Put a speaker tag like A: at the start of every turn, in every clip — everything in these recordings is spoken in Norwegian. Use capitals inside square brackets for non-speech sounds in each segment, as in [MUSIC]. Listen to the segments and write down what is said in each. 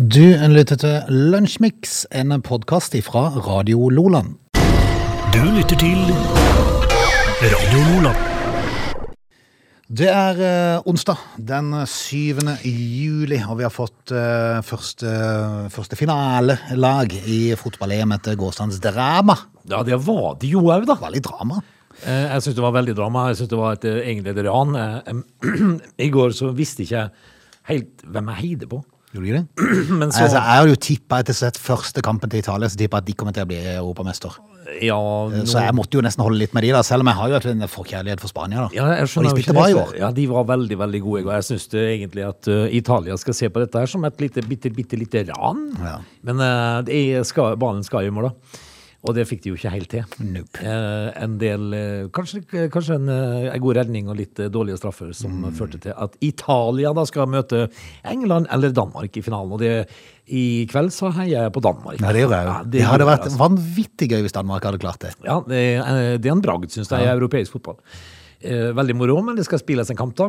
A: Du lytter til Lunsjmix, en podkast fra Radio Loland.
B: Du lytter til Radio Loland.
A: Det er eh, onsdag den 7. juli, og vi har fått eh, første, første finalelag i fotball-EM etter gårsdagens drama.
C: Ja, det var det jo òg, da.
A: Det var litt drama.
C: Eh, Jeg syns det var veldig drama. Jeg syns det var et, eh, egentlig et ran. Eh, [CLEARS THROAT] I går så visste ikke jeg helt hvem jeg heide på.
A: Gjorde de det? [CLEARS THROAT]
C: Men så
A: Altså, jeg har jo tippa etter sett første kampen til Italia, så tippa at de kommer til å bli europamester.
C: Ja, nå,
A: Så jeg måtte jo nesten holde litt med de, da, selv om jeg har jo en forkjærlighet for Spania. da.
C: ja, jeg
A: og de spilte bra i år.
C: Ja, de var veldig, veldig gode Og. Jeg syns egentlig at uh, Italia skal se på dette her som et lite, bitte, bitte lite ran.
A: Ja.
C: Men uh, det er skal, jo skal i mål, da. Og det fikk de jo ikke helt til.
A: Nope.
C: Eh, en del eh, Kanskje, kanskje en, eh, en god redning og litt dårlige straffer som
A: Mm.
C: førte til at Italia da skal møte England eller Danmark i finalen. Og det, i kveld så heier jeg på Danmark.
A: Ja, det gjør jeg jo.
C: Ja,
A: det hadde vært
C: altså.
A: vanvittig gøy hvis Danmark hadde klart det.
C: Ja, det, det er en bragd, syns jeg, i europeisk fotball. Eh, veldig moro, men det skal spilles en kamp, da.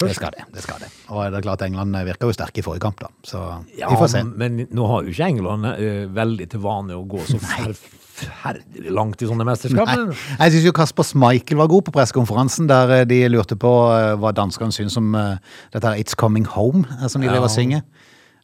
A: Det skal det. det skal det. Og det er klart England virka jo sterke i forrige kamp, da. Så
C: Ja,
A: vi får se.
C: men nå har jo ikke England uh, veldig til vane å gå så forferdelig langt i sånne mesterskap.
A: Nei. Jeg syns jo Kasper Schmeichel var god på pressekonferansen, der eh, de lurte på uh, hva danskene syns om uh, dette her It's Coming Home, som de
C: Ja.
A: drev og synger.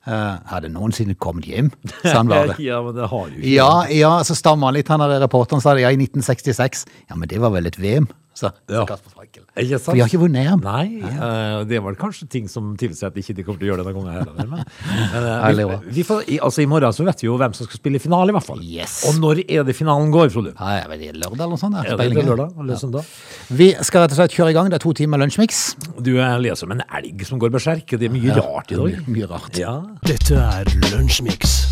A: Uh, Har det noensinne kommet hjem? sa han bare. [LAUGHS]
C: ja, men det har jo ikke
A: Ja, ja, så stamma han litt, han der reporteren sa det, ja, i 1966. Ja, men det var vel et VM, sa
C: Ja.
A: Kasper Schmeichel.
C: Ikke sant?
A: For vi har ikke vunnet EM.
C: Nei, eh, det var kanskje ting som tilsier at ikke de kommer til å gjøre det denne gangen heller. Men, [LAUGHS] men, eh, vi, vi får, i, altså, I morgen så vet vi jo hvem som skal spille finale, i hvert fall.
A: Yes.
C: Og når er det finalen går, Frode?
A: Ja, jeg vet ikke, lørdag eller noe sånt.
C: Er det,
A: ja.
C: lørdag eller søndag?
A: Vi skal rett og slett kjøre i gang. Det er to timer lunsjmiks.
C: Du er leser om en elg som går berserk. Det er mye rart i dag.
A: Mye, mye rart.
C: Ja.
B: Dette er Lunsjmix.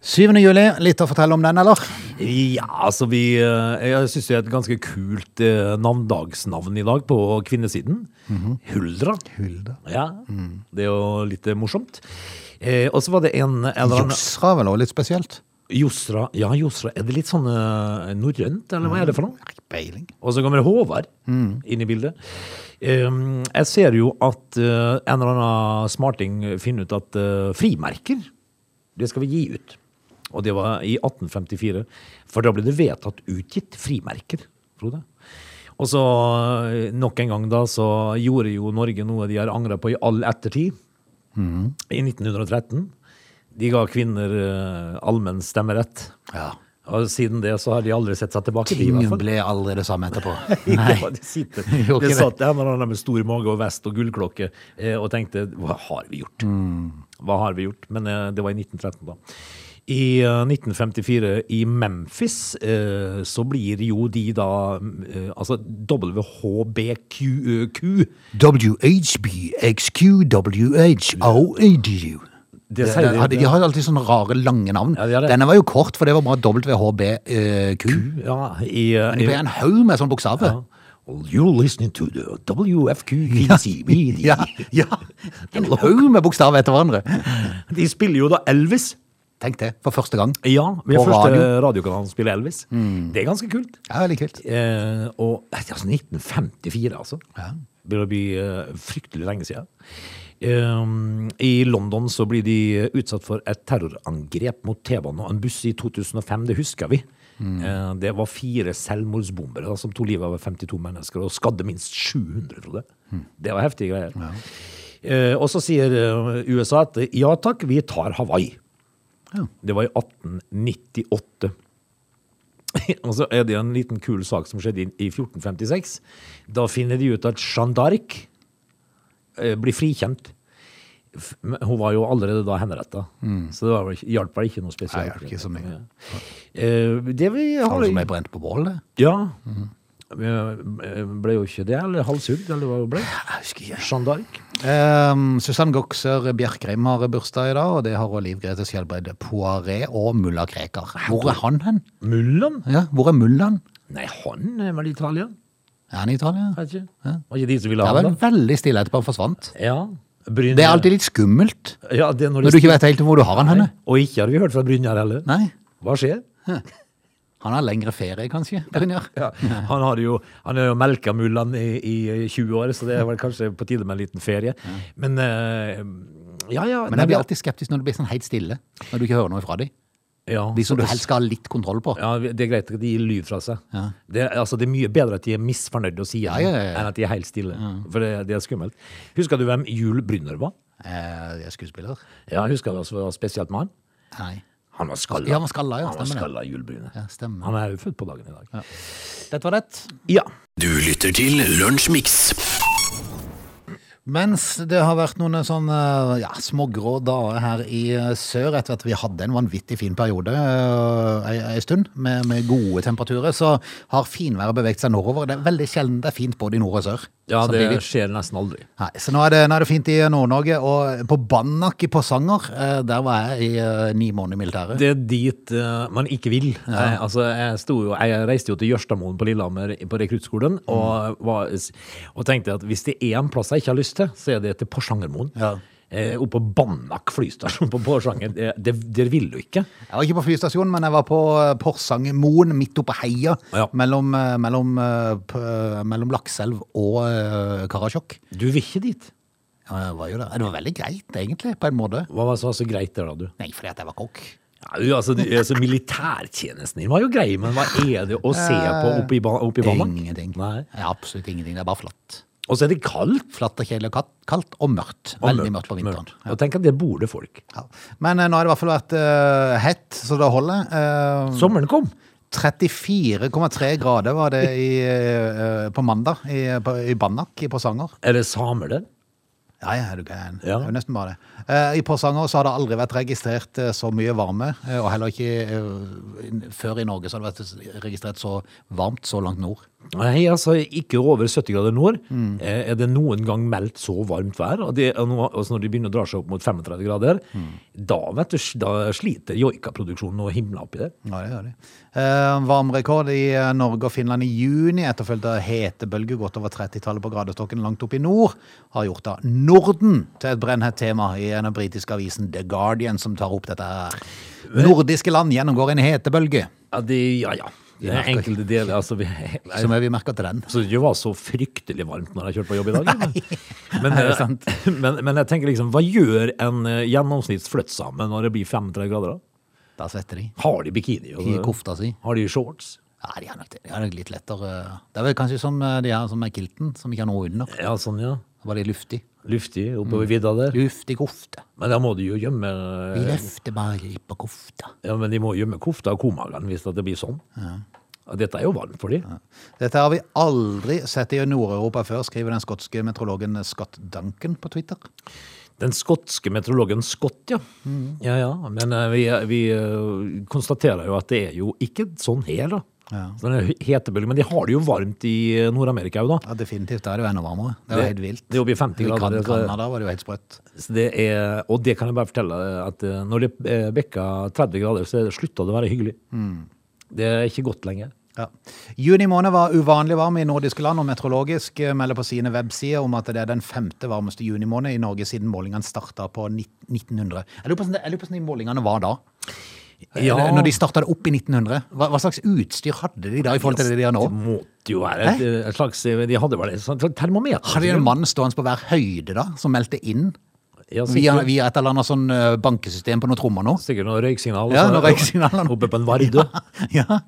A: 7. juli, litt å fortelle om den, eller?
C: Ja, altså vi eh, Jeg syns det er et ganske kult eh, navndagsnavn i dag på kvinnesiden. Huldra.
A: Hulda.
C: Ja, det er jo litt eh, morsomt. Eh, og så var det en eller annen
A: Josra vel også litt spesielt.
C: Josra. Ja, Josra. Er det litt sånn uh, norrønt, eller hva er det for noe?
A: Ikke Peiling.
C: Og så kommer det Håvard inn i bildet. Um, jeg ser jo at uh, en eller annen smarting finner ut at uh, frimerker, det skal vi gi ut. Og det var i 1854. For da ble det vedtatt utgitt frimerker, Frode. Og så eh, nok en gang da, så gjorde jo Norge noe de har angra på i all ettertid. I 1913. De ga kvinner uh, allmenn stemmerett.
A: Ja.
C: Og siden det så har de aldri sett seg tilbake. de, i hvert
A: Ting
C: fall.
A: ble aldri det samme etterpå. [LAUGHS]
C: Nei. [LAUGHS] [LAUGHS] det sitter,
A: Gjorde
C: satt en eller annen med stor mage og vest og gullklokke eh, og tenkte hva har vi gjort? Hva har vi gjort? Men eh, det var i 1913, da. I eh, 1954 i Memphis eh, så blir jo de da eh, Altså WHBQQ.
A: WHBXQWHOADU.
C: Sier de-
A: Eh, De har alltid sånne rare, lange navn.
C: Ja, de.
A: Denne var jo kort, for det var bare WHBQ.
C: Ja, i, eh,
A: Men det ble en haug med sånne bokstaver.
C: ja. You're listening to the WFQQCB.
A: Ja, ja. [LAUGHS] En haug med bokstaver etter hverandre.
C: De spiller jo da Elvis.
A: Tenk det, for første gang.
C: Ja, vi er første
A: radio.
C: radiokanalen som spiller Elvis. Det er ganske kult.
A: Ja, veldig kult.
C: Eh, og altså 1954, altså.
A: Ja.
C: Det begynner å bli eh, fryktelig lenge siden. Um, I London så blir de utsatt for et terrorangrep mot T-banen og en buss i 2005. Det husker vi. Eh, det var fire selvmordsbombere som tok livet av 52 mennesker og skadde minst 700, tror jeg. Det var heftige greier. Eh, og så sier USA at ja takk, vi tar Hawaii.
A: Ja.
C: Det var i 1898. [LAUGHS] Og så er det en liten kul sak som skjedde i- i 1456. Da finner de ut at Jeanne d'Arc eh, blir frikjent. Hun var jo allerede da henretta, så det hjalp vel ikke noe spesielt.
A: Nei, ikke så mye.
C: Ja. Eh, Det vi har
A: Alle som er brent på bål, det.
C: Ja. Eh, Ble jo ikke det, eller halshugd, eller hva det ble?
A: Jeg husker ikke.
C: Jeanne d'Arc.
A: Um, Susann Gokser Bjerkreim har bursdag i dag, og det har også Liv Grete Skjelbred Poiré og mulla Krekar. Hvor er han hen?
C: Mullan?
A: Ja, hvor er mullaen?
C: Nei, han er vel i Italia?
A: Er han i Italia?
C: Ikke. Var ikke de som ville ha da?
A: veldig stille etterpå han forsvant.
C: Ja. Brynjar.
A: Det er alltid litt skummelt
C: ja, det er
A: når du ikke vet helt hvor du har han henne.
C: Og ikke har vi hørt fra Brynjar heller.
A: Nei.
C: Hva skjer?
A: Han har lengre ferie, kanskje. Brynjar.
C: Ja, han har jo, han har jo melka mullaen i, i 20 år, så det er vel kanskje på tide med en liten ferie. Men uh, Ja, ja.
A: Men jeg blir alltid skeptisk når det blir sånn helt stille. Når du ikke hører noe fra dem.
C: ja,
A: De som du helst skal ha litt kontroll på.
C: Ja, det er greit at de gir lyd fra seg.
A: Ja.
C: Det, er- altså, det er mye bedre at de er misfornøyde og sier
A: Ja, ja,
C: enn at de er helt stille. For det, det er skummelt. Husker du hvem Jul Brynner var?
A: Eh, er skuespiller.
C: Ja, husker du også spesielt med han?
A: Nei.
C: Han var skalla.
A: Ja, han var skalla, ja,
C: Han var
A: stemmer det.
C: skalla Jul
A: Ja, stemmer.
C: Han er jo født på dagen i dag.
A: Dette var rett.
C: Ja.
B: Du lytter til Lunsjmix.
A: Mens det har vært noen sånne ja, smågrå dager her i eh, sør, etter at vi hadde en vanvittig fin periode en ei stund med, med gode temperaturer, så har finværet beveget seg nordover. Det er veldig sjelden det er fint både i nord og sør.
C: ja, det
A: samtidig.
C: skjer nesten aldri.
A: Nei, så nå er, det, nå er det fint i Nord-Norge, og på Banak i Porsanger, eh, der var jeg i eh, ni måneder i militæret.
C: Det er dit eh, man ikke vil. Jeg, altså, jeg, jo, jeg reiste jo til Jørstadmoen på Lillehammer på rekruttskolen og, mm. og tenkte at hvis det er en plass jeg ikke har lyst til, så er det til Porsangermoen.
A: Ja.
C: Eh, oppe på Banak flystasjon på Porsanger. Det, det, det vil du ikke.
A: Jeg var ikke på flystasjonen, men jeg var på eh, Porsangermoen, midt oppe heia,
C: Ja.
A: mellom, eh, mellom, eh, mellom Lakselv og Karasjok.
C: Du vil ikke dit.
A: Ja, jeg var jo det. Det var veldig greit, egentlig, på en måte.
C: Hva var så, så greit der, da, du?
A: Nei, fordi at jeg var kokk.
C: Ja, du, altså, du, altså, militærtjenesten din var jo grei, men hva er det å se på oppe i, Banak?
A: Ingenting.
C: Nei.
A: Absolutt ingenting. Det er bare flatt.
C: Og så er det kaldt.
A: Flatt og kjedelig kaldt, og mørkt. Veldig mørkt på vinteren.
C: mørkt. Og tenk at det bor det folk.
A: Ja. Men uh, nå har det i hvert fall vært uh, hett, så det holder. Uh,
C: Sommeren kom.
A: 34,3 grader var det i, på mandag i, på, i Banak i Porsanger.
C: Er det samer der?
A: Ja, ja, du gæren.
C: Ja.
A: Det er jo nesten bare det. Eh, I Porsanger så har det aldri vært registrert eh, så mye varme, eh, og heller ikke før i Norge så har det vært registrert så varmt så langt nord.
C: Nei, altså ikke over 70 grader nord. Mm. Er det noen gang meldt så varmt vær? Og det, og altså når de begynner å dra seg opp mot 35 grader, da, vet du, da sliter joikaproduksjonen og himla oppi der.
A: Ja, det gjør de. Eh, varmrekord i eh, Norge og Finland i juni, etterfulgt av hetebølge godt over 30-tallet på gradestokken langt opp i nord, har gjort da Norden til et brennhett tema i en av britiske avisen The Guardian, som tar opp dette her. Nordiske land gjennomgår en hetebølge,
C: Ja, de, ja, ja. Det er enkelte deler. Altså, vi,
A: som er vi merker til den.
C: så det var så fryktelig varmt når jeg kjørte på jobb i dag. Men, men,
A: Er
C: eh, [LAUGHS] men, men jeg tenker liksom, hva gjør en eh, gjennomsnitts flyttsame når det blir 35 grader? da?
A: Da svetter de.
C: Har de bikini? og-
A: I kofta si.
C: Har de shorts?
A: Ja, de har nok det. De er nok litt lettere Det er vel kanskje som eh, de her som er kilten, som ikke har noe under.
C: Ja, sånn, ja.
A: Var de luftig.
C: Luftig oppover vidda der.
A: Luftig kofte.
C: Men da må de jo gjemme
A: Vi løfter bare på kofta.
C: Ja, men de må gjemme kofta og komagen hvis det blir sånn. Ja. dette er jo varmt for dem.
A: Dette har vi aldri sett i Nord-Europa før, skriver den skotske meteorologen Scott Duncan på Twitter.
C: Den skotske meteorologen Scott, ja. Ja, ja. Men eh, vi, vi eh, konstaterer jo at det er jo ikke sånn her, da.
A: Ja.
C: Så den er hetebølge, Men de har det jo varmt i eh, Nord-Amerika òg, da.
A: Ja, Definitivt. Da er det jo enda varmere. Det er jo helt vilt.
C: det i 50 grader, I
A: Canada var det jo helt sprøtt.
C: Så det er, og det kan jeg bare fortelle, at eh, når det er 30 grader, så slutter det å være hyggelig. Det er ikke godt lenger.
A: Ja. Juni måned var uvanlig varm i nordiske land, og Meteorologisk eh, melder på sine websider om at det er den femte varmeste juni måned i Norge siden målingene starta på 1900. Jeg lurer på hvordan jeg lurer på hvordan de målingene var da.
C: Ja.
A: Når de starta det opp i 1900. Hva, hva slags utstyr hadde de da i forhold til det de har nå?
C: Det måtte jo være et, et slags De hadde vel et sånt termometer?
A: Hadde de en mann stående på hver høyde da, som meldte inn?
C: Ja,
A: Via, via et eller annet sånn eh, bankesystem på noen trommer nå?
C: sikkert noe røyksignal.
A: Ja, noen røyksignal.
C: Oppe på en varde. [LAUGHS]
A: Ja.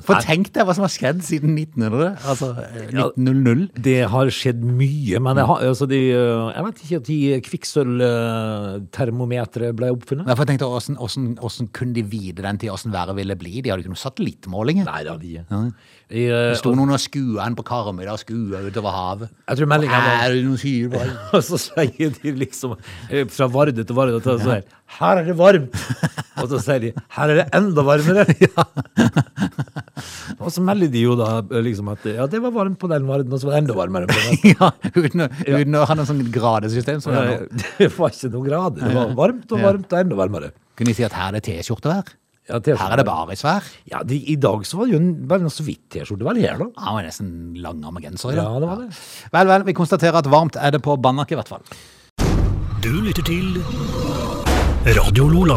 A: For tenk deg hva som har skjedd siden 1900. Altså eh, 1900.
C: Det har skjedd mye, men det har, altså de, jeg vet ikke at de kvikksølvtermometeret ble oppfunnet.
A: Nei, tenkte jeg, hvordan, hvordan, hvordan kunne de vite den til hvordan været ville bli? De hadde ikke noen satellittmålinger.
C: Nei, det hadde de Ja. I, eh,
A: Det sto noen og skua en på Karmøy og skua utover havet.
C: Jeg tror meldingen var [LAUGHS] Og så sier de liksom eh, fra Varde til Varde til sånn Her er det varmt! Og så sier de her er det enda varmere! [LAUGHS] Ja. [LAUGHS] og så melder de jo da liksom at ja, det var varmt på den verden, og så var det enda varmere på den. [LAUGHS]
A: ja, uten, å- ha noe sånn gradesystem. Som det er nå.
C: Det var ikke noe grader. Det var varmt og varmt og enda varmere.
A: Kunne de si at her er det T-skjortevær?
C: Ja,
A: Her er det barisvær?
C: Ja, de, I dag så var det jo bare så vidt T-skjorte vel her, da.
A: Han var nesten langarma genser i dag.
C: Ja, det var det.
A: Vel, vel, vi konstaterer at varmt er det på Banak i hvert fall.
B: Du lytter til Radio Lola.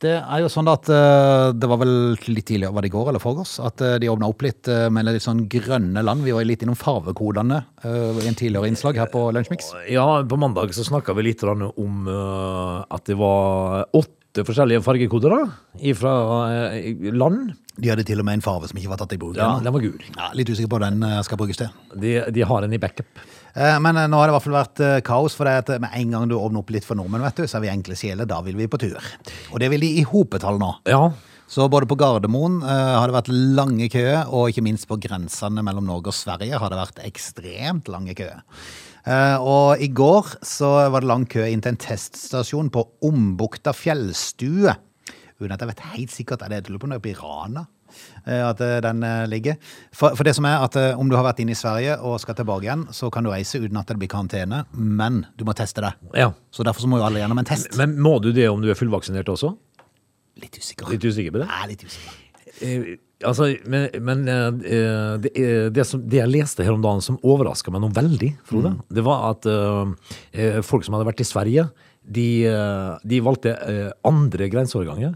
A: Det er jo sånn at eh, det var vel litt tidligere, var det i går eller forgårs, at eh, de åpna opp litt eh, med litt sånn grønne land. Vi var litt innom farvekodene i en tidligere innslag her på Lunsjmix.
C: Ja, på mandag så snakka vi litt om at det var åtte forskjellige fargekoder da, fra land.
A: De hadde til og med en farve som ikke var tatt i bruk.
C: Ja, den var gul.
A: Ja, litt usikker på hva den skal brukes til.
C: De, de har en i backup.
A: Eh, Men eh, nå har det i hvert fall vært eh, kaos, for det at med en gang du åpner opp litt for nordmenn, vet du, så er vi enkle sjeler, da vil vi på tur. Og det vil de i hopetall nå.
C: Ja,
A: Så både på Gardermoen har det vært lange køer, og ikke minst på grensene mellom Norge og Sverige har det vært ekstremt lange køer. Og i går så var det lang kø inn til en teststasjon på Ombukta fjellstue. Uten at jeg vet helt sikkert, er det jeg lurer på noe på Rana? Eh, At eh, den eh, ligger. For, for det som er at om du har vært inne i Sverige og skal tilbake igjen, så kan du reise uten at det blir karantene, men du må teste deg.
C: ja.
A: Så derfor så må jo alle gjennom en test.
C: Men må du det om du er fullvaksinert også?
A: Litt usikker.
C: Litt usikker på det?
A: Er litt usikker.
C: Eh, altså, men, men eh, det, det, som, det jeg leste her om dagen som overraska meg noe veldig, Frode, det var at eh, folk som hadde vært i Sverige, de, eh, de valgte eh, andre grenseoverganger.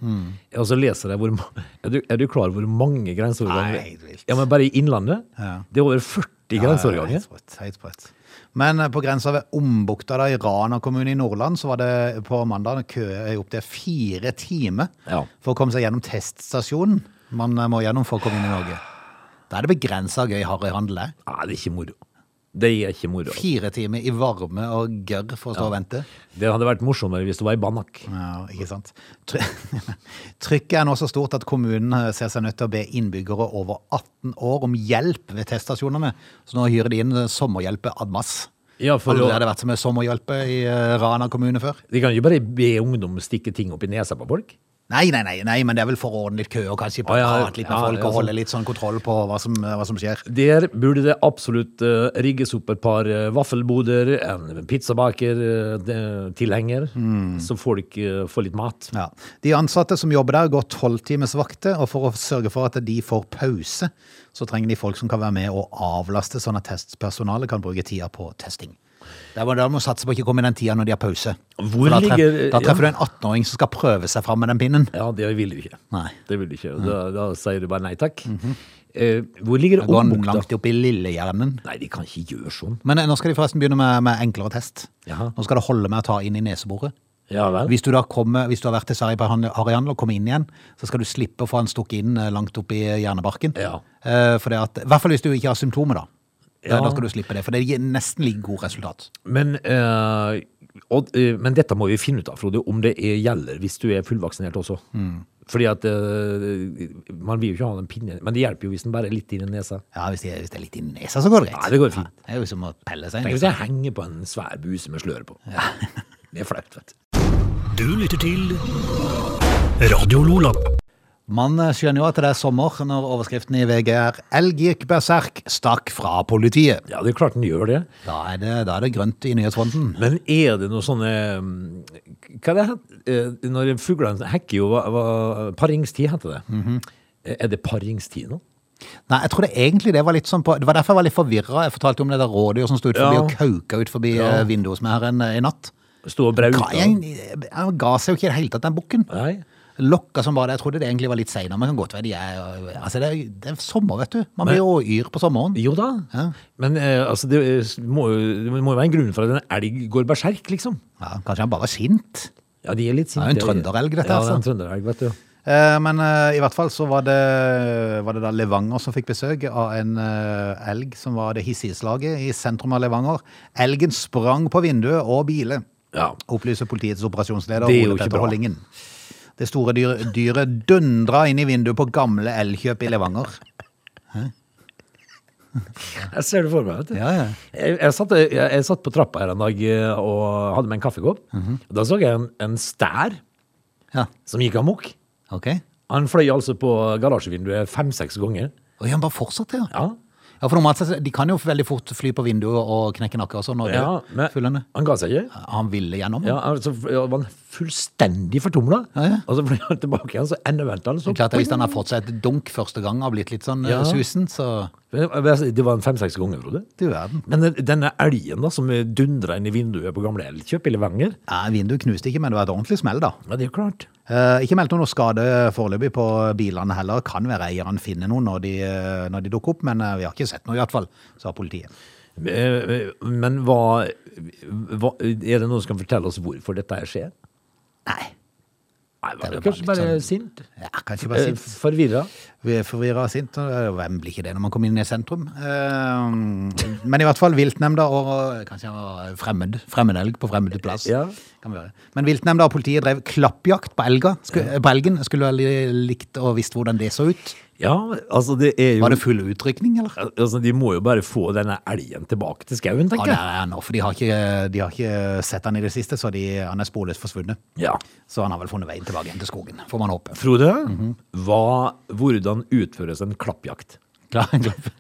C: Og så leser jeg hvor er du, er du klar over hvor mange grenseoverganger
A: Nei, vilt.
C: Ja, men bare i Innlandet?
A: Ja.
C: Det er over 40 grenseoverganger.
A: Ja, ja, helt sprøtt, helt sprøtt. Men eh, på grensa ved Ombukta da, i Rana kommune i Nordland, så var det på mandag kø i opptil fire timer
C: Ja.
A: for å komme seg gjennom teststasjonen man må gjennom for å komme inn i Norge. Da er det begrensa gøy harryhandel.
C: Ja, det er ikke moro. Det er ikke moro.
A: Fire timer i varme og gørr for å stå og vente.
C: Det hadde vært morsommere hvis det var i Banak.
A: Ja, ikke sant. [LAUGHS] Trykket er nå så stort at kommunen eh, ser seg nødt til å be innbyggere over 18 år om hjelp ved teststasjonene. Så nå hyrer de inn sommerhjelpe sommerhjelpe admas.
C: Ja, for
A: Aldri har det vært så mye sommerhjelpe i eh, Rana kommune før.
C: de kan jo bare be ungdom stikke ting opp i nesa på folk.
A: Nei, nei, nei, nei, men det er vel for å ordne litt kø og kanskje
C: Å, ja,
A: litt med
C: ja,
A: folk og
C: sånn.
A: holde litt sånn kontroll på hva som, hva som skjer.
C: Der burde det absolutt uh, rigges opp et par uh, vaffelboder, en pizzabaker-tilhenger, så folk uh, får litt mat.
A: Ja. De ansatte som jobber der, går tolvtimesvakter, og for å sørge for at de får pause, så trenger de folk som kan være med og avlaste, sånn at testpersonalet kan bruke tida på testing. Der må, du må satse på å ikke komme i den tida når de har pause.
C: Hvor
A: da,
C: ligger-
A: da treffer
C: ja.
A: du en 18-åring som skal prøve seg fram med den pinnen.
C: Ja, det vil du ikke.
A: Nei.
C: Det vil du ikke. Da, da sier du bare nei takk. Eh, hvor ligger
A: Da går han langt opp i lillehjernen.
C: Nei, de kan ikke gjøre sånn.
A: Men eh, nå skal de forresten begynne med, med enklere test.
C: Jaha.
A: Nå skal det holde med å ta inn i neseboret.
C: Ja?
A: Hvis du da kommer, hvis du har vært til Sverige på han- og kommer inn igjen, så skal du slippe å få han stukket inn eh, langt opp i hjernebarken.
C: Ja.
A: Eh, det at, I hvert fall hvis du ikke har symptomer, da.
C: Ja.
A: Da skal du slippe det, for det gir nesten like god resultat.
C: Men, eh, og, eh, men dette må vi finne ut av, Frode, om det er, gjelder hvis du er fullvaksinert også. Fordi at eh, man vil jo ikke ha den pinnen, men det hjelper jo hvis den bare er litt inn i nesa.
A: Ja, Hvis det, hvis det er litt i nesa, så går det greit.
C: Ja, det går fint.
A: det er jo som å pelle seg
C: Tenk
A: inn.
C: hvis jeg henger på en svær buse med slør på. [LAUGHS] Det er flaut, vet du.
B: Du lytter til Radio Lola.
A: Man skjønner jo at det er sommer når overskriften i VG er 'Elg gikk berserk, stakk fra politiet'.
C: Ja, det er klart den gjør det.
A: Da er det, da er det grønt i nyhetsfronten.
C: Men er det noe sånne mm, Hva er det eh, Når fuglene hekker jo hva, hva, Paringstid heter det. Er det paringstid nå?
A: Nei, jeg tror det egentlig det var litt sånn på Det var derfor jeg var litt forvirra. Jeg fortalte om det der rådyret som sto ut forbi
C: Ja.
A: og kauka ut forbi
C: Ja.
A: eh, vinduet hos meg her en, i natt.
C: Sto og brauta?
A: jeg ga seg jo ikke i det hele tatt, den bukken.
C: Nei.
A: Lokka som var det. Jeg trodde det egentlig var litt seinere, men kan godt være de er Altså, det er, det er sommer, vet du. Man blir jo yr på sommeren.
C: Jo da.
A: Ja.
C: Men eh, altså, det, er- må, det må jo være en grunn for at en elg går berserk, liksom.
A: Ja, kanskje han bare er sint.
C: Ja, de er litt
A: Det er jo en trønderelg, dette,
C: Ja,
A: altså.
C: en trønderelg, vet du.
A: Eh, Men eh, i hvert fall så var det, var det da Levanger som fikk besøk av en eh, elg som var det hissige slaget i sentrum av Levanger. Elgen sprang på vinduet og bilet,
C: Ja.
A: opplyser politiets operasjonsleder
C: Det er jo
A: Ole
C: ikke
A: Petter
C: bra.
A: Hollingen. Det store dyret, dyret dundra inn i vinduet på gamle Elkjøp i Levanger.
C: Jeg ser det for meg, vet du.
A: Ja, ja.
C: Jeg, jeg, satt, jeg, jeg satt på trappa her en dag eh, og hadde med en kaffekopp.
A: Mhm.
C: Da så jeg en, en stær
A: Ja,
C: som gikk amok.
A: ok.
C: Han fløy altså på garasjevinduet fem-seks ganger.
A: Og han bare fortsatte, ja.
C: Ja,
A: Ja, for normalt De kan jo veldig fort fly på vinduet og knekke nakke og sånn.
C: ja men han ga seg ikke.
A: Han ville gjennom.
C: Ja, altså, han fullstendig fortumla.
A: Ja, ja.
C: Og så blir han tilbake igjen, så endevendte han. Så
A: Det er klart Hvis han har fått seg et dunk første gang og blitt litt sånn
C: Ja.
A: ja. susen, så
C: Det var en fem-seks ganger, Frode.
A: Du verden.
C: Men denne elgen da, som dundra inn i vinduet på gamle Elkjøp i Levanger
A: Ja, vinduet knuste ikke, men det var et ordentlig smell, da.
C: Ja, det er klart.
A: Eh, ikke meldt noe skade foreløpig på bilene heller. Kan være eierne finner noen når de, eh, når de dukker opp, men eh, vi har ikke sett noe i hvert fall, sa politiet.
C: Eh, Men hva, hva Er det noen som kan fortelle oss hvorfor dette skjer?
A: Nei.
C: Nei, var
A: Det
C: det kanskje bare
A: sånn-
C: sint?
A: Ja, kanskje bare
C: Eh,
A: sint.
C: Forvirra?
A: Forvirra og sint. Hvem blir ikke det når man kommer inn i sentrum? Eh, Men i hvert fall viltnemnda og kanskje fremmed, fremmedelg på fremmed plass.
C: Ja.
A: Men viltnemnda og politiet drev klappjakt på, elga, på elgen. Skulle veldig likt og visst hvordan det så ut.
C: Ja, altså det er jo
A: Var det full utrykning, eller?
C: Altså, De må jo bare få denne elgen tilbake til skauen,
A: Ja, det er nå, for de har, ikke, de har ikke sett han i det siste, så de, han er sporløst forsvunnet.
C: Ja.
A: Så han har vel funnet veien tilbake igjen til skogen, får man håpe.
C: Frode,
A: Mhm.
C: hva, hvordan utføres en klappjakt?
A: Klar, klapp.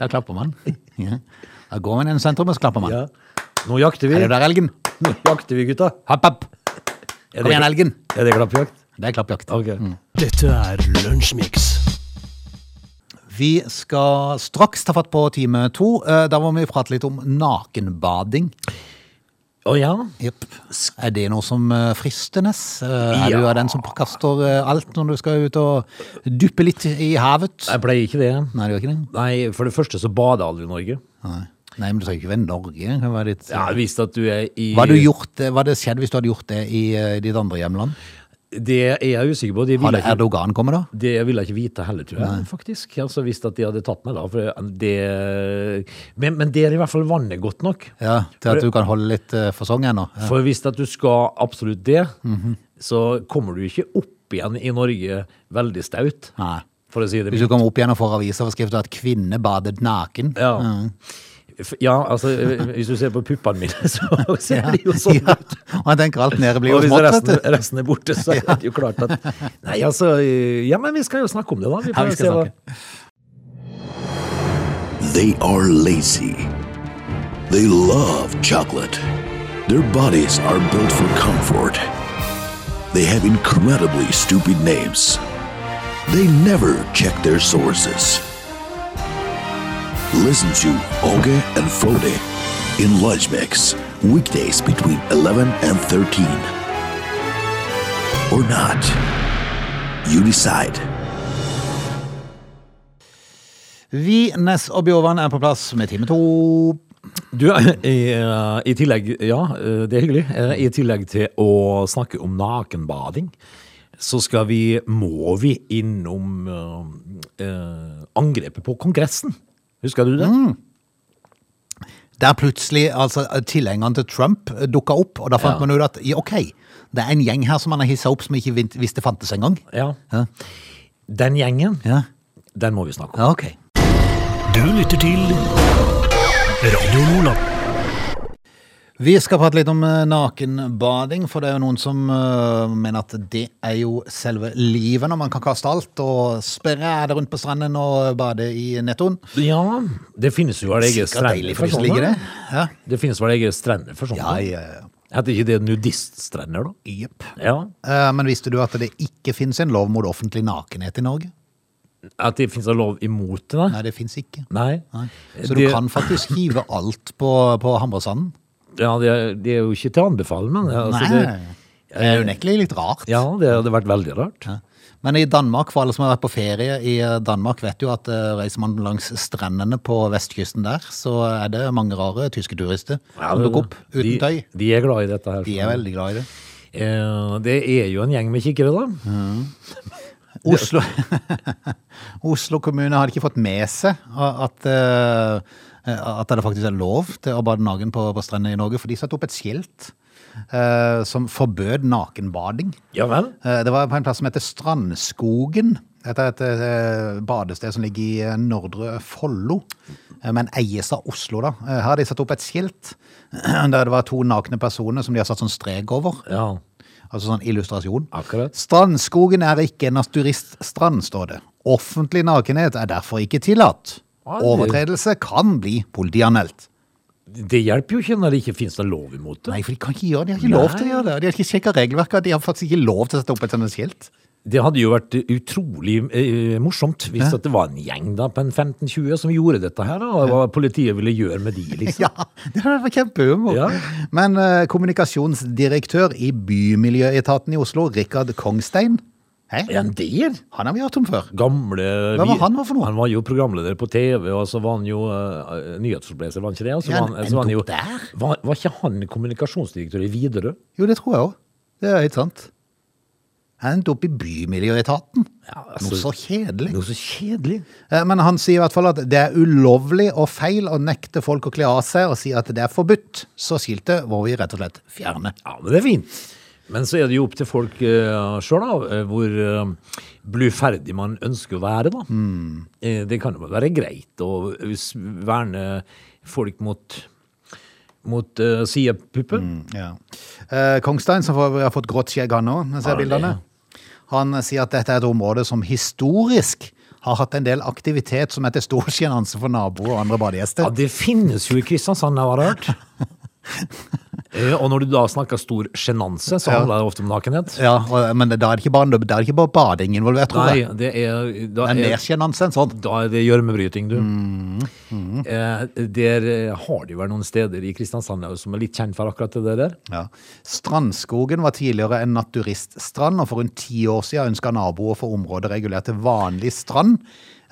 A: Da klapper man. Ja. Da går man inn i sentrum, og så klapper man.
C: Ja. Nå jakter vi.
A: Er det der, elgen?
C: Nå jakter vi, gutta.
A: Hopp, hopp! Kom igjen, elgen!
C: Er det klappjakt?
A: Det er klappjakt.
C: Ok.
B: Dette er Lunsjmix.
A: Vi skal straks ta fatt på time to. Eh, Da må vi prate litt om nakenbading.
C: Å ja?
A: Yep. Er det noe som frister, fristenes? Eh, Er du av den som kaster eh, alt når du skal ut og duppe litt i havet?
C: Jeg pleier ikke det.
A: Nei, det ikke det?
C: Nei, for det første så bader aldri i Norge.
A: Nei, Nei men du trenger ikke være Norge. Det kan være litt,
C: Ja, Hvis at du er i
A: Hva hadde gjort, det- hva hadde skjedd hvis du hadde gjort det i eh, ditt andre hjemland?
C: Det er jeg usikker på. Det
A: Hadde
C: ikke,
A: Erdogan kommet da?
C: det vil jeg ikke vite heller, tror jeg. faktisk. Altså Hvis at de hadde tatt meg, da. For det, men, men det er i hvert fall vannet godt nok.
A: Ja, Til at du kan holde litt uh, fasong ennå? Ja.
C: For hvis at du skal absolutt det,
A: Mhm.
C: så kommer du ikke opp igjen i Norge veldig staut.
A: Nei.
C: For si det
A: Hvis du kommer opp igjen og får avisoverskrifter at kvinne badet naken
C: Ja. F- Ja, altså hvis du ser på puppene mine, [LAUGHS] så ser de jo sånn
A: Ja,
C: ut.
A: Og jeg tenker alt nede blir jo smått,
C: resten,
A: vet du.
C: resten er borte, så er [LAUGHS] det jo klart at Nei, altså Ja, men vi skal jo snakke om det, da. Vi
A: Ja, vi skal
C: se hva
A: snakke.
D: They are lazy. They love chocolate. Their bodies are built for comfort. They have incredibly stupid names. They never check their sources. Listen to Oge and Frode in Lunch Mix, weekdays between 11 and 13. Or not. You decide.
A: Vi, Ness og Bjovan er på plass med time to.
C: Du, i, eh, i tillegg Ja, eh, det er hyggelig. Eh, I tillegg til å snakke om nakenbading, så skal vi Må vi innom uh, uh, angrepet på Kongressen. Husker du det?
A: Der plutselig altså, tilhengerne til Trump dukka opp, og da fant
C: Ja.
A: man ut at ja, ok, det er en gjeng her som man har hissa opp som ikke visste fantes engang.
C: Ja.
A: Ja.
C: Den gjengen,
A: Ja.
C: den må vi snakke om.
A: ja, ok.
B: Du lytter til Radio Nordland.
A: Vi skal prate litt om eh, nakenbading, for det er jo noen som uh, mener at det er jo selve livet når man kan kaste alt og sprede rundt på stranden og bade i nettoen.
C: Ja, det finnes jo vel egne strender for sånne.
A: det. Ja,
C: Det finnes vel egne strender for sånne.
A: ja, ja. ja.
C: Heter ikke det nudiststrender, da?
A: Jepp.
C: Ja.
A: Uh, Men visste du at det ikke finnes en lov mot offentlig nakenhet i Norge?
C: At det finnes en lov imot det?
A: Nei, det finnes ikke.
C: Nei.
A: Nei. Så
C: Det-
A: du kan faktisk hive alt på, på Hammersanden?
C: Ja, det, er- det er jo ikke til å anbefale, men altså,
A: Nei,
C: det,
A: det er unektelig litt rart.
C: ja, det hadde vært veldig rart.
A: Ja. Men i Danmark, for alle som har vært på ferie i eh, Danmark, vet jo at eh, reiser man langs strendene på vestkysten der, så er det mange rare tyske turister
C: Ja,
A: som dukker opp uten
C: de,
A: tøy.
C: De er glad i dette her.
A: De er veldig glad i det.
C: Eh, det er jo en gjeng med kikkere, da.
A: Oslo, [LAUGHS] Oslo kommune hadde ikke fått med seg at, eh, at det faktisk er lov til å bade naken på, på strendene i Norge, for de satte opp et skilt eh, som forbød nakenbading.
C: Ja vel?
A: Eh, Det var på en plass som heter Strandskogen. Dette er et eh, badested som ligger i eh, Nordre Follo, eh, men eies av Oslo. da. Eh, Her har de satt opp et skilt [CLEARS THROAT] der det var to nakne personer som de har satt sånn strek over.
C: Ja,
A: Altså sånn illustrasjon.
C: akkurat.
A: Strandskogen er ikke en naturiststrand, står det. Offentlig nakenhet er derfor ikke tillatt. Overtredelse kan bli politianmeldt.
C: Det hjelper jo ikke når det ikke finnes noen lov imot det.
A: Nei, for de kan ikke gjøre det. De har ikke lov til å gjøre det. De har ikke sjekka regelverket. De har faktisk ikke lov til å sette opp et sånt skilt.
C: Det hadde jo vært utrolig eh, morsomt hvis det var en gjeng da på en 15-20 som gjorde dette her, da, og hva politiet ville gjøre med de, liksom. [LAUGHS]
A: Ja, det hadde vært kjempehumor.
C: Ja.
A: Men eh, kommunikasjonsdirektør i Bymiljøetaten i Oslo, Rikard Kongstein, Hei,
C: Er han
A: han har vi hørt om før.
C: Gamle
A: Hva var han for noe?
C: Han var jo programleder på TV, og så var han jo uh, nyhetsoppleser, var han ikke det? Og så var, han, så var, han jo,
A: der?
C: var, var ikke han kommunikasjonsdirektør i Widerøe?
A: Jo, det tror jeg òg. Det er helt sant. Han endte opp i Bymiljøetaten.
C: Ja,
A: Noe så kjedelig.
C: Noe så kjedelig.
A: Eh, Men han sier i hvert fall at det er ulovlig og feil å nekte folk å kle av seg, og si at det er forbudt. Så skiltet må vi rett og slett fjerne.
C: Ja, men det er fint. Men så er det jo opp til folk uh, sjøl, da, eh, hvor uh, bluferdig man ønsker å være, da. Eh, det kan jo være greit å verne folk mot mot uh, sidepupper.
A: Ja. uh, Kongstein, som får- har fått grått skjegg han òg, jeg ser bildene, han eh, sier at dette er et område som historisk har hatt en del aktivitet som er til stor sjenanse for naboer og andre
C: Ja, det finnes jo i Kristiansand, jeg har hørt. [LAUGHS] Eh, og når du da snakker stor sjenanse, så handler det ofte om nakenhet.
A: Ja, og, men da er det ikke bare, da er det ikke bare bading involvert, tror
C: Nei, det er
A: Det
C: da
A: er
C: er,
A: mer sjenanse enn sånn.
C: da er det gjørmebryting, du.
A: Mm,
C: Eh, der eh, har det jo vært noen steder i Kristiansand som er litt kjent for akkurat det der.
A: Ja. Strandskogen var tidligere en naturiststrand, og for rundt ti år siden ønska naboer for området regulert til vanlig strand.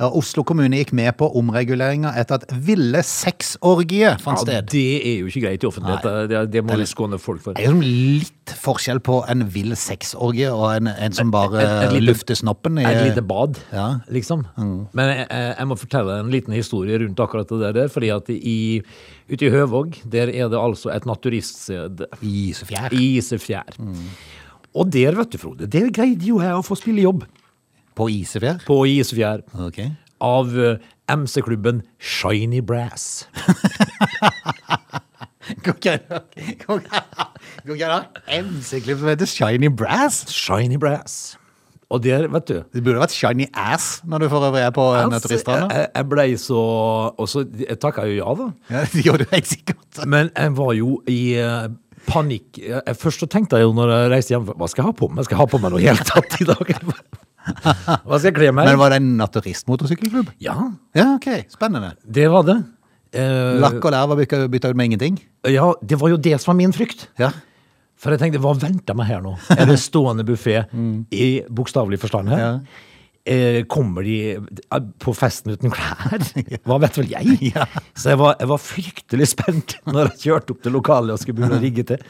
A: Oslo kommune gikk med på omreguleringa etter at ville sexorgie fant
C: Ja,
A: sted.
C: det er jo ikke greit i offentlighet. Det, det må vi skåne folk for.
A: Det er jo litt forskjell på en vill sexorgie og en, en som bare
C: lite-
A: lufter snoppen. I,
C: Et lite bad,
A: Ja.
C: liksom. Men jeg, jeg jeg må fortelle en liten historie rundt akkurat det der. Fordi at i, ute i Høvåg, der er det altså et naturiststed.
A: Isefjær.
C: Isefjær. Og der, vet du, Frode, der greide jo jeg å få spille jobb
A: På Isefjær?
C: på Isefjær.
A: Ok.
C: Av eh, MC-klubben Shiny Brass. [LAUGHS]
A: Ikke MC-klubben som heter Shiny Brass?
C: Shiny Brass. Og der, vet du
A: Det burde vært Shiny Ass når du for øvrig er på en
C: altså, jeg, jeg blei så Og så takka jeg jo ja, da.
A: Ja, det gjorde du helt sikkert.
C: Men jeg var jo i eh, panikk. Jeg, først så tenkte jeg jo når jeg reiste hjem Hva skal jeg ha på meg? Skal jeg ha på meg noe helt tatt i dag? [LAUGHS] Hva skal jeg kle meg?
A: Men var det en naturistmotorsykkelklubb?
C: Ja,
A: Ja, ok. Spennende.
C: det var det. Eh,
A: Lakk og lær var bytta ut med ingenting?
C: ja, det var jo det som var min frykt.
A: Ja.
C: For jeg tenkte, hva venter meg her nå? Er det stående buffé [LAUGHS] i bokstavelig forstand her?
A: Ja.
C: Eh, kommer de eh, på festen uten klær? [LAUGHS] Hva vet vel jeg?
A: Ja.
C: Så jeg var, jeg var fryktelig spent når jeg kjørte opp til lokalet og skulle begynne å rigge til.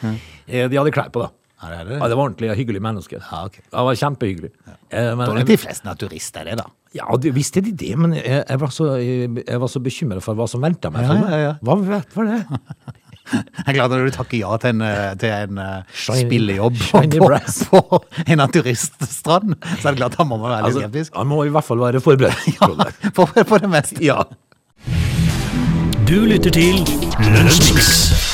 C: Eh, de hadde klær på, da.
A: Ja, det det.
C: Ja, det var ordentlig hyggelig menneske.
A: Ja, okay.
C: Det var kjempehyggelig. Eh, men,
A: Tror de fleste naturister er det, da.
C: ja, de, visste de det, men jeg, jeg var så, jeg var så bekymret for hva som venta meg.
A: Ja, ja, ja.
C: Hva vet hva det? [LAUGHS]
A: Jeg er glad når du takker ja til en, eh, til en eh,
C: Shiny-
A: spillejobb på,
C: shiny
A: på, på en naturiststrand. Så er det klart han må være litt
C: Altså,
A: skeptisk.
C: han må i hvert fall være forberedt. [LAUGHS] ja,
A: For, for det meste.
C: Ja.
B: Du lytter til Lunsjmix.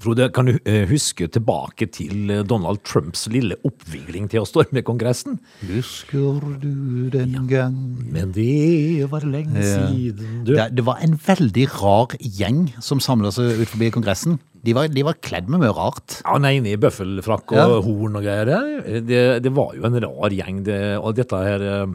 C: Frode, kan du eh, huske tilbake til eh, Donald Trumps lille oppvigling til å storme Kongressen?
A: Husker du den gang
C: Men det var lenge
A: Ja.
C: siden
A: det, det var en veldig rar gjeng som samla seg ut forbi Kongressen. De var, de var kledd med mye rart.
C: Ja, nei, i bøffelfrakk og
A: Ja.
C: horn og greier. Det, det var jo en rar gjeng, det, og dette her eh,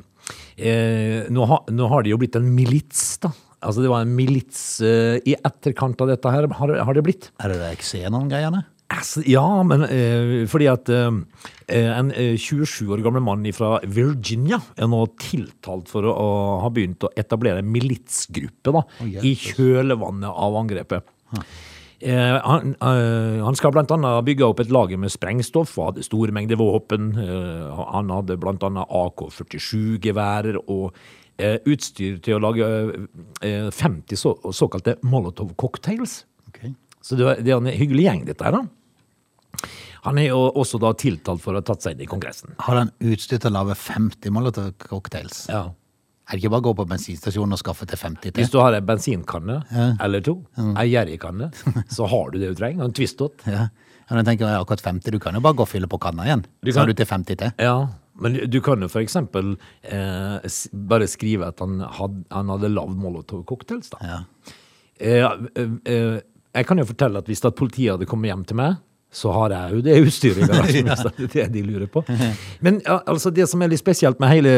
C: eh, nå, ha, nå har det jo blitt en milits, da. Altså det var en milits eh, i etterkant av dette her, har, har det blitt.
A: Er det det Xenon-greiene?
C: Altså, ja, men eh, fordi at eh, en eh, 27 år gammel mann fra Virginia er nå tiltalt for å, å ha begynt å etablere en militsgruppe da, i kjølvannet av angrepet. Eh, han, eh, han skal blant annet bygge opp et lager med sprengstoff og hadde store mengder våpen. Eh, han hadde blant annet AK-47-geværer og eh, utstyr til å lage eh, 50 så, såkalte Molotov-cocktails.
A: Okay.
C: Så det, var- det er en hyggelig gjeng, dette her, da. Han er jo også da tiltalt for å ha tatt seg inn i Kongressen.
A: Har han utstyr til å lage 50 Molotov-cocktails?
C: Ja.
A: Er det ikke bare å gå på bensinstasjonen og skaffe til 50 til?
C: Hvis du har en bensinkanne eller to, ei gjerrigkanne, så har du det du trenger. En Twistot.
A: Ja. Ja, jeg tenker ja, akkurat 50, du kan jo bare gå og fylle på kanna igjen.
C: Du
A: Så har du til 50 til.
C: Ja, men du kan jo eksempel eh, bare skrive at han, had, han hadde lagd molotovcocktails. da.
A: Ja.
C: Eh, eh, eh, jeg kan jo fortelle at hvis at politiet hadde kommet hjem til meg så har jeg jo det utstyret i garasjen. [LAUGHS] hvis Det er det de lurer på. [LAUGHS] Men ja, altså, det som er litt spesielt med hele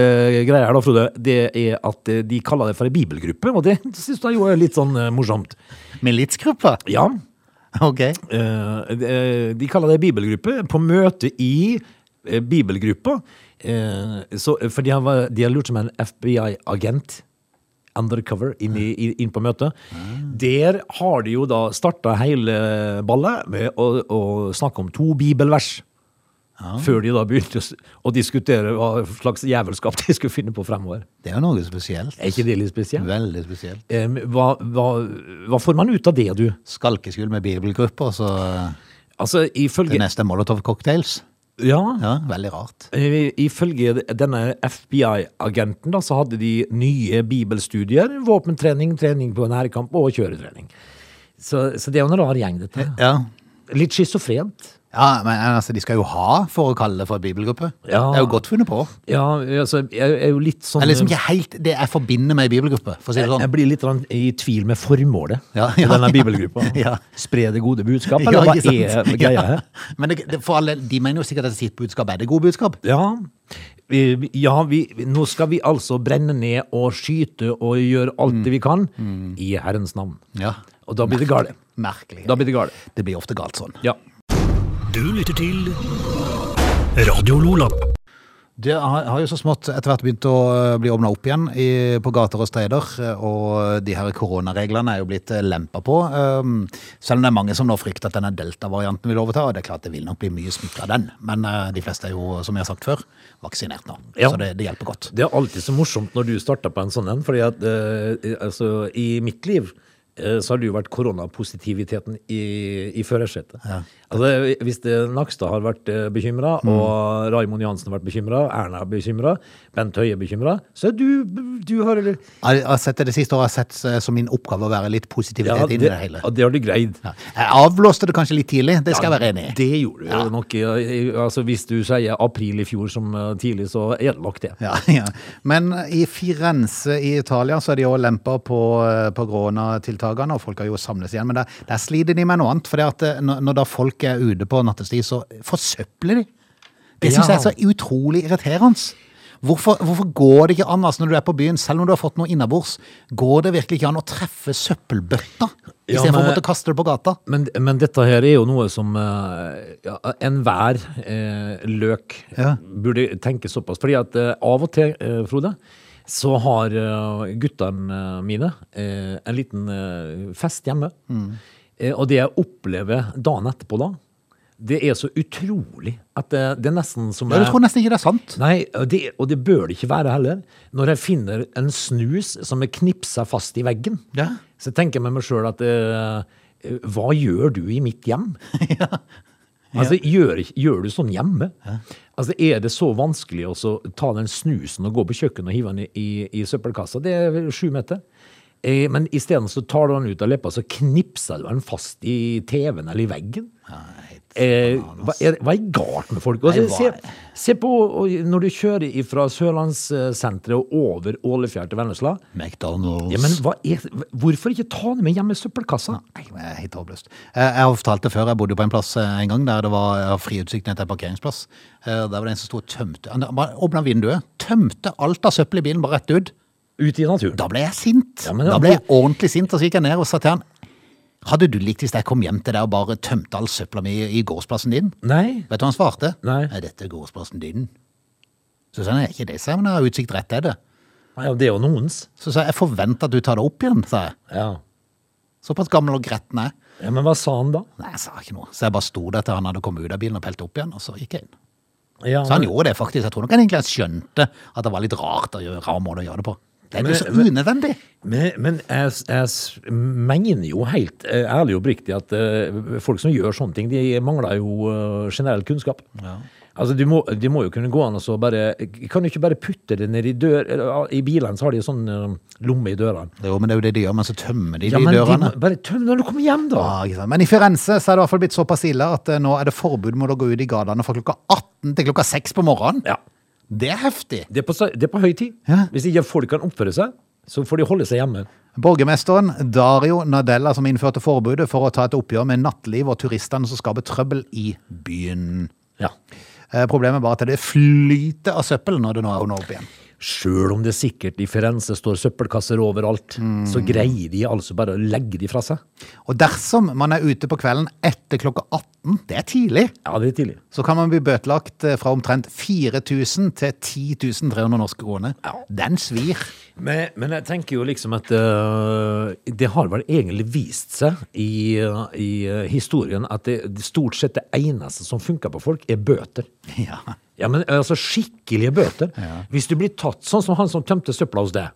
C: greia her, da, Frode, det er at eh, de kaller det for ei bibelgruppe, og det [LAUGHS] syns jeg jo er litt sånn eh, morsomt.
A: Militsgruppa?
C: Ja,
A: Ok.
C: Eh, de- de kaller det bibelgruppe. På møte i eh, bibelgruppa, eh, så, for de har, de har lurt som en FBI-agent undercover inn, i, inn på møtet. Der har de jo da starta hele ballet med å, å snakke om to bibelvers. Før de da begynte å diskutere hva slags jævelskap de skulle finne på fremover.
A: Det er jo noe spesielt.
C: Er ikke det litt spesielt?
A: Veldig spesielt.
C: Um, hva, hva, hva får man ut av det, du?
A: Skalkeskjul med bibelgrupper, så
C: Altså,
A: det
C: Til
A: neste er Molotov-cocktails.
C: Ja,
A: Ja, veldig rart.
C: Eh, Ifølge denne FBI-agenten da, så hadde de nye bibelstudier, våpentrening, trening på nærkamp og kjøretrening. Så, så det er jo en rar gjeng, dette.
A: Ja.
C: Litt schizofrent.
A: Ja, men altså, de skal jo ha for å kalle det for bibelgruppe.
C: Ja.
A: Det er jo godt funnet på.
C: Ja, altså, jeg er jo litt sånn
A: Det er liksom ikke helt det jeg forbinder med bibelgruppe, for å si det
C: jeg,
A: sånn.
C: jeg blir litt i tvil med formålet
A: Ja,
C: til
A: ja.
C: denne bibelgruppa. [LAUGHS]
A: Ja.
C: Spre det gode budskap, eller hva er [LAUGHS] greia
A: Ja.
C: her?
A: Men det, det, for alle, de mener jo sikkert at sitt budskap er det gode budskap.
C: Ja, ja vi, nå skal vi altså brenne ned og skyte og gjøre alt det vi kan i Herrens navn.
A: Ja.
C: Og da blir det galt.
A: Merkelig.
C: Da blir det galt.
A: Det blir ofte galt sånn.
C: Ja.
B: Du lytter til Radio Lola.
A: Det har, har jo så smått etter hvert begynt å eh, bli åpna opp igjen i, på gater og steder, eh, og de her koronareglene er jo blitt eh, lempa på. Um, selv om det er mange som nå frykter at denne delta-varianten vil overta, og det er klart det vil nok bli mye smitte av den. Men uh, de fleste er jo, som jeg har sagt før, vaksinert nå,
C: Ja.
A: så det, det hjelper godt.
C: Det er alltid så morsomt når du starter på en sånn en, fordi at uh, altså, i mitt liv så har det jo vært koronapositiviteten i, i førersetet. Altså, hvis det, Nakstad har vært bekymra, mm. og Raimond Johansen har vært bekymra, Erna er bekymra, Bent Høie er bekymra, så du, du har
A: Jeg jeg har sett det, det siste året har jeg sett eh, som min oppgave å være litt positivitet
C: ja,
A: inn i
C: det,
A: det hele.
C: ja, det har du greid.
A: Ja. Jeg avblåste det kanskje litt tidlig, det skal jeg være enig i.
C: Det gjorde du nok. eh, Altså, hvis du sier april i fjor som eh, tidlig, så er det nok det.
A: Ja, [LAUGHS] ja. Men i Firenze i Italia så er de jo lempa på, eh, på koronatiltakene, og folk har jo samles igjen. Men der, der sliter de med noe annet. For når, når da folk er ute på nattestid, så forsøpler de. Det syns jeg er så utrolig irriterende. Hvorfor, hvorfor går det ikke an, altså når du er på byen, selv om du har fått noe innabords, går det virkelig ikke an å treffe søppelbøtta
C: Ja,
A: istedenfor å måtte kaste det på gata?
C: Men, men dette her er jo noe som uh, ja, enhver eh, løk
A: Ja.
C: burde tenke såpass. Fordi at eh, av og til, eh, Frode, så har uh, guttene mine eh, en liten eh, fest hjemme.
A: Mm.
C: Eh, og det jeg opplever dagen etterpå da, det er så utrolig at det, det er nesten som
A: jeg,
C: jeg-
A: tror nesten ikke det er sant.
C: Nei, det, og det bør det ikke være heller. Når jeg finner en snus som er knipsa fast i veggen,
A: Ja.
C: så tenker jeg med meg sjøl at eh, hva gjør du i mitt hjem? [LAUGHS] Altså, gjør, gjør du sånn hjemme? Altså, Er det så vanskelig å så ta den snusen og gå på kjøkkenet og hive den i, i, i søppelkassa? Det er sju meter. Eh, men isteden så tar du den ut av leppa, så knipser du den fast i TV-en eller i veggen. Eh, hva, er, hva er galt med folk? Altså,
A: Nei,
C: se, se på når du kjører fra Sørlandssenteret og over Ålefjell til Vennesla.
A: McDonald's.
C: Ja, men er, hvorfor ikke ta det med hjem i søppelkassa?
A: Nei, jeg er helt håpløst. Eh, Jeg har fortalt det før, jeg bodde på en plass eh, en gang der det var jeg fri utsikt ned til en parkeringsplass. Eh, Der var det en som sto og tømte, han åpna vinduet, tømte alt av søppel i bilen bare rett ut.
C: Ut i naturen.
A: Da ble jeg sint.
C: Ja, men
A: da ble jeg ordentlig sint, og så gikk jeg ned og sa til han, hadde du likt hvis jeg kom hjem til deg og bare tømte all søpla mi i gårdsplassen din?
C: Nei.
A: Vet du hva han svarte?
C: Nei.
A: Er dette gårdsplassen din? Så sa han, er ikke det, sa jeg, men jeg har utsikt rett til det.
C: Nei, det er jo noens.
A: Så sa jeg, jeg forventer at du tar det opp igjen, sa jeg.
C: Ja.
A: Såpass gammel og gretten er jeg.
C: ja, Men hva sa han da?
A: Nei, jeg sa ikke noe. Så jeg bare sto der til han hadde kommet ut av bilen og pelt opp igjen, og så gikk jeg inn.
C: Ja,
A: Så han gjorde det faktisk. Jeg tror nok han egentlig skjønte at det var litt rart å gjøre, rar måte å gjøre det på. Det er
C: Men-
A: jo så unødvendig.
C: Men, men jeg, jeg mener jo helt eh, ærlig og oppriktig at uh, folk som gjør sånne ting, de mangler jo uh, generell kunnskap. Altså, de må, de må jo kunne gå an og så bare Kan du ikke bare putte det ned i dør I bilene så har de sånn lomme i dørene.
A: Jo, men det er jo det de gjør, men så tømmer de
C: Ja,
A: de
C: men de bare tøm når du kommer hjem, da!
A: Ja. Men i Firenze så er det i hvert fall blitt såpass ille at nå er det forbud mot å gå ut i gatene fra klokka 18 til klokka 6 på morgenen.
C: Ja.
A: Det er heftig.
C: Det er på, det er på høy tid.
A: Ja.
C: Hvis ikke folk kan oppføre seg, så får de holde seg hjemme.
A: Borgermesteren Dario Nadella som innførte forbudet for å ta et oppgjør med nattliv og turistene som skaper trøbbel i byen.
C: Ja.
A: Eh, Problemet er bare at det flyter av søppel når det nå er under opp igjen.
C: Sjøl om det sikkert i Firenze står søppelkasser overalt, så greier de altså bare å legge de fra seg.
A: Og dersom man er ute på kvelden etter klokka 18, det er tidlig,
C: Ja, det er tidlig.
A: så kan man bli bøtelagt eh, fra omtrent 4000 til 10 300 norske kroner.
C: Ja.
A: Den svir.
C: Men, men jeg tenker jo liksom at uh, det har vel egentlig vist seg i, uh, i historien at det, det stort sett det eneste som funker på folk, er bøter.
A: Ja.
C: Ja, men altså skikkelige bøter. Hvis du blir tatt sånn som han som tømte søpla hos deg.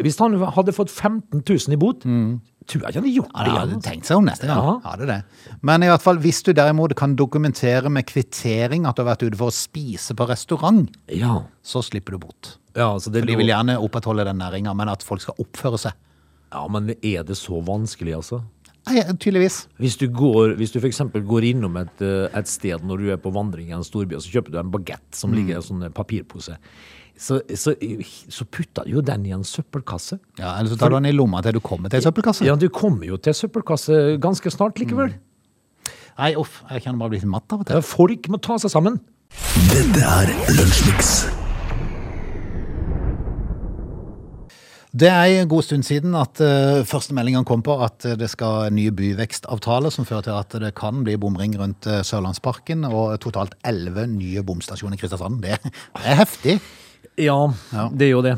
C: Hvis han hadde fått 15 000 i bot, tror jeg ikke han hadde gjort
A: Ja,
C: det
A: det hadde
C: altså.
A: tenkt seg om neste gang.
C: Ja.
A: Hadde det. Men i hvert fall, hvis du derimot kan dokumentere med kvittering at du har vært ute for å spise på restaurant,
C: Ja.
A: så slipper du bot.
C: Ja, så det
A: For de vil gjerne opprettholde den næringa, men at folk skal oppføre seg.
C: ja, men er det så vanskelig, altså?
A: Nei, tydeligvis.
C: Hvis du, går, hvis du eksempel går innom et, eh, et sted når du er på vandring i en storby, og så kjøper du en bagett som ligger i en sånn papirpose, så, så, så putter du jo den i en søppelkasse.
A: Ja, Eller så tar du den i lomma til du kommer til en søppelkasse.
C: Ja, du kommer jo til søppelkasse ganske snart likevel.
A: Nei, uff, jeg kjenner bare bli litt matt av og til.
C: Folk må ta seg sammen.
D: Dette er Lunsjmix.
A: Det er en god stund siden at uh, første meldingene kom på at det skal nye byvekstavtaler som fører til at det kan bli bomring rundt uh, Sørlandsparken, og totalt elleve nye bomstasjoner i Kristiansand. Det, det er heftig.
C: Ja, det er jo det.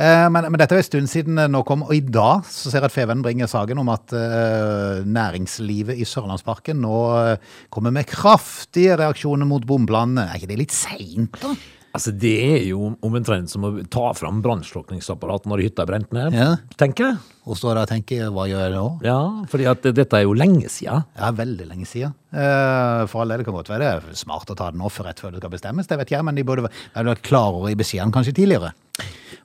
A: Eh, Men, men dette er en stund siden nå kom, og i dag så ser jeg at Feven bringer saken om at eh, næringslivet i Sørlandsparken nå eh, kommer med kraftige reaksjoner mot bomplanene. Er ikke det litt seint, da?
C: Altså, det er jo omtrent som å ta fram brannslukningsapparatet når hytta er brent ned,
A: Ja.
C: tenker jeg.
A: Og står der og tenker hva gjør jeg nå?
C: Ja, fordi at dette er jo lenge siden.
A: Ja, veldig lenge siden. Eh, For all del, det kan godt være det er smart å ta den off rett før det skal bestemmes, det vet jeg, men de burde vært klarere i beskjeden kanskje tidligere.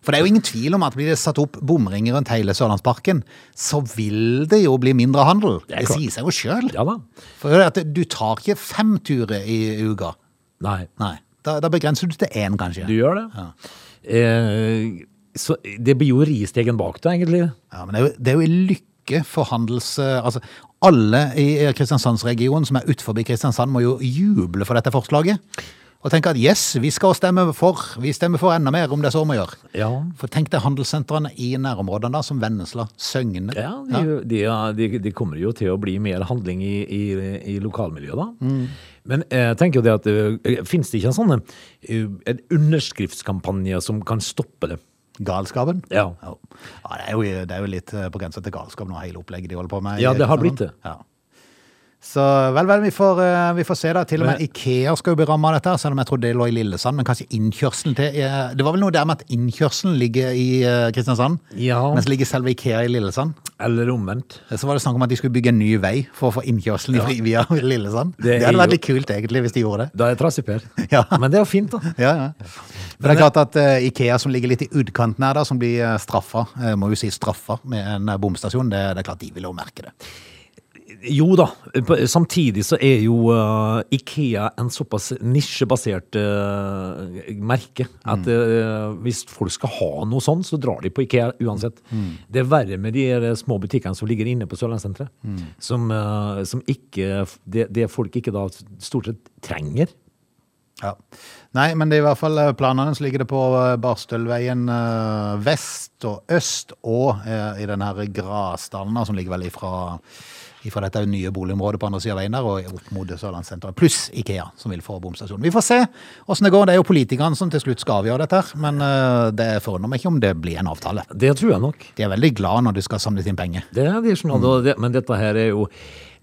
A: For det er jo ingen tvil om at blir det satt opp bomringer rundt hele Sørlandsparken, så vil det jo bli mindre handel. Det,
C: Det
A: sier seg jo sjøl.
C: Ja da.
A: For at du tar ikke fem turer i uka.
C: Nei,
A: Nei. Da, da begrenser du til én, kanskje.
C: du gjør det. Eh, så det blir jo ristegen bak, da, egentlig.
A: Ja, men det er jo, det er jo en lykke for handels... eh, Altså, alle i Kristiansandsregionen som er utenfor Kristiansand må jo juble for dette forslaget. Og tenke at yes, vi skal stemme for. Vi stemmer for enda mer om det så må gjøre.
C: Ja.
A: For tenk deg handelssentrene i nærområdene da, som Vennesla, Søgne.
C: Ja, de, de, de, de kommer jo til å bli mer handling i, i, i lokalmiljøet, da. Men jeg tenker jo det at uh, fins det ikke en sånn eh, en underskriftskampanje som kan stoppe det?
A: Galskapen.
C: Ja.
A: Ja, det, er jo, det er jo litt eh, på grensa til galskap nå, hele opplegget de holder på med.
C: Ja, det har blitt det.
A: Ja. Så vel, vel, vi får, eh, vi får se da. Til og med Ikea skal jo bli rammet av dette, selv om jeg trodde det lå i Lillesand. Men kanskje innkjørselen til eh, Det var vel noe der med at innkjørselen ligger i eh, Kristiansand,
C: Ja.
A: mens ligger selve Ikea i Lillesand.
C: Eller omvendt.
A: Så var det snakk om at de skulle bygge en ny vei for å få innkjørselen i- [LAUGHS] via Lillesand.
C: Det
A: Det, hadde vært litt kult egentlig hvis de gjorde det.
C: Da er jeg trassig-Per. [LAUGHS]
A: Ja.
C: Men det er jo fint, da.
A: Ja, ja. Men det er klart at uh, Ikea som ligger litt i utkanten her, da, som blir eh, straffa, uh, må jo si straffa med en eh, bomstasjon, det, det er klart de vil jo merke det.
C: Jo da, samtidig så er jo uh, Ikea en såpass nisjebasert uh, merke at uh, hvis folk skal ha noe sånn, så drar de på Ikea uansett. Det er verre med de små butikkene som ligger inne på Sørlandssenteret, som, eh, som ikke det, det folk ikke da stort sett trenger.
A: Ja. Nei, men det er i hvert fall eh, planene, så ligger det på eh, Barstølveien eh, vest og øst, og i den her Grasdalen, som ligger vel ifra, ifra dette nye boligområdet på andre siden av veien der, og opp mot Sørlandssenteret, pluss Ikea, som vil få bomstasjon. Vi får se hvordan det går. Det er jo politikerne som til slutt skal avgjøre dette, her, men det forundrer meg ikke om det blir en avtale.
C: Det tror jeg nok.
A: De er veldig glad når de skal samle inn penger.
C: Det er de, og det, men dette her er jo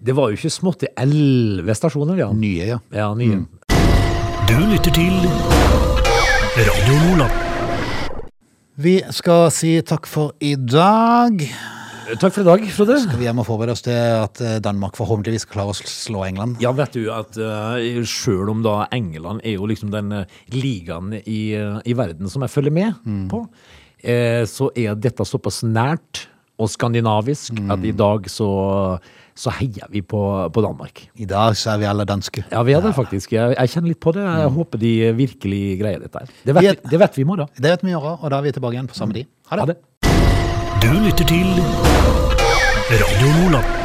C: Det var jo ikke smått i elleve stasjoner, ja.
A: Nye, ja.
C: Ja, nye.
B: Du lytter til Radio Nordland.
A: Vi skal si takk for i dag.
C: Takk for i dag, Frode.
A: Skal Vi hjem og forberede oss til at eh, Danmark forhåpentligvis klarer å slå England.
C: Ja, vet du at uh, sjøl om da England er jo liksom den eh, ligaen i, eh, i verden som jeg følger med på, eh, så er dette såpass nært og skandinavisk at i dag så, så heier vi på, på Danmark.
A: I dag så er vi alle danske.
C: Ja, vi er det faktisk. Jeg, jeg kjenner litt på det. Jeg håper de virkelig greier dette her. Det vet,
A: er-
C: det vet vi i morgen.
A: Det vet vi i morgen, og da er vi tilbake igjen på samme tid. Ha det.
C: Ha det. Du lytter til Radio Nordland.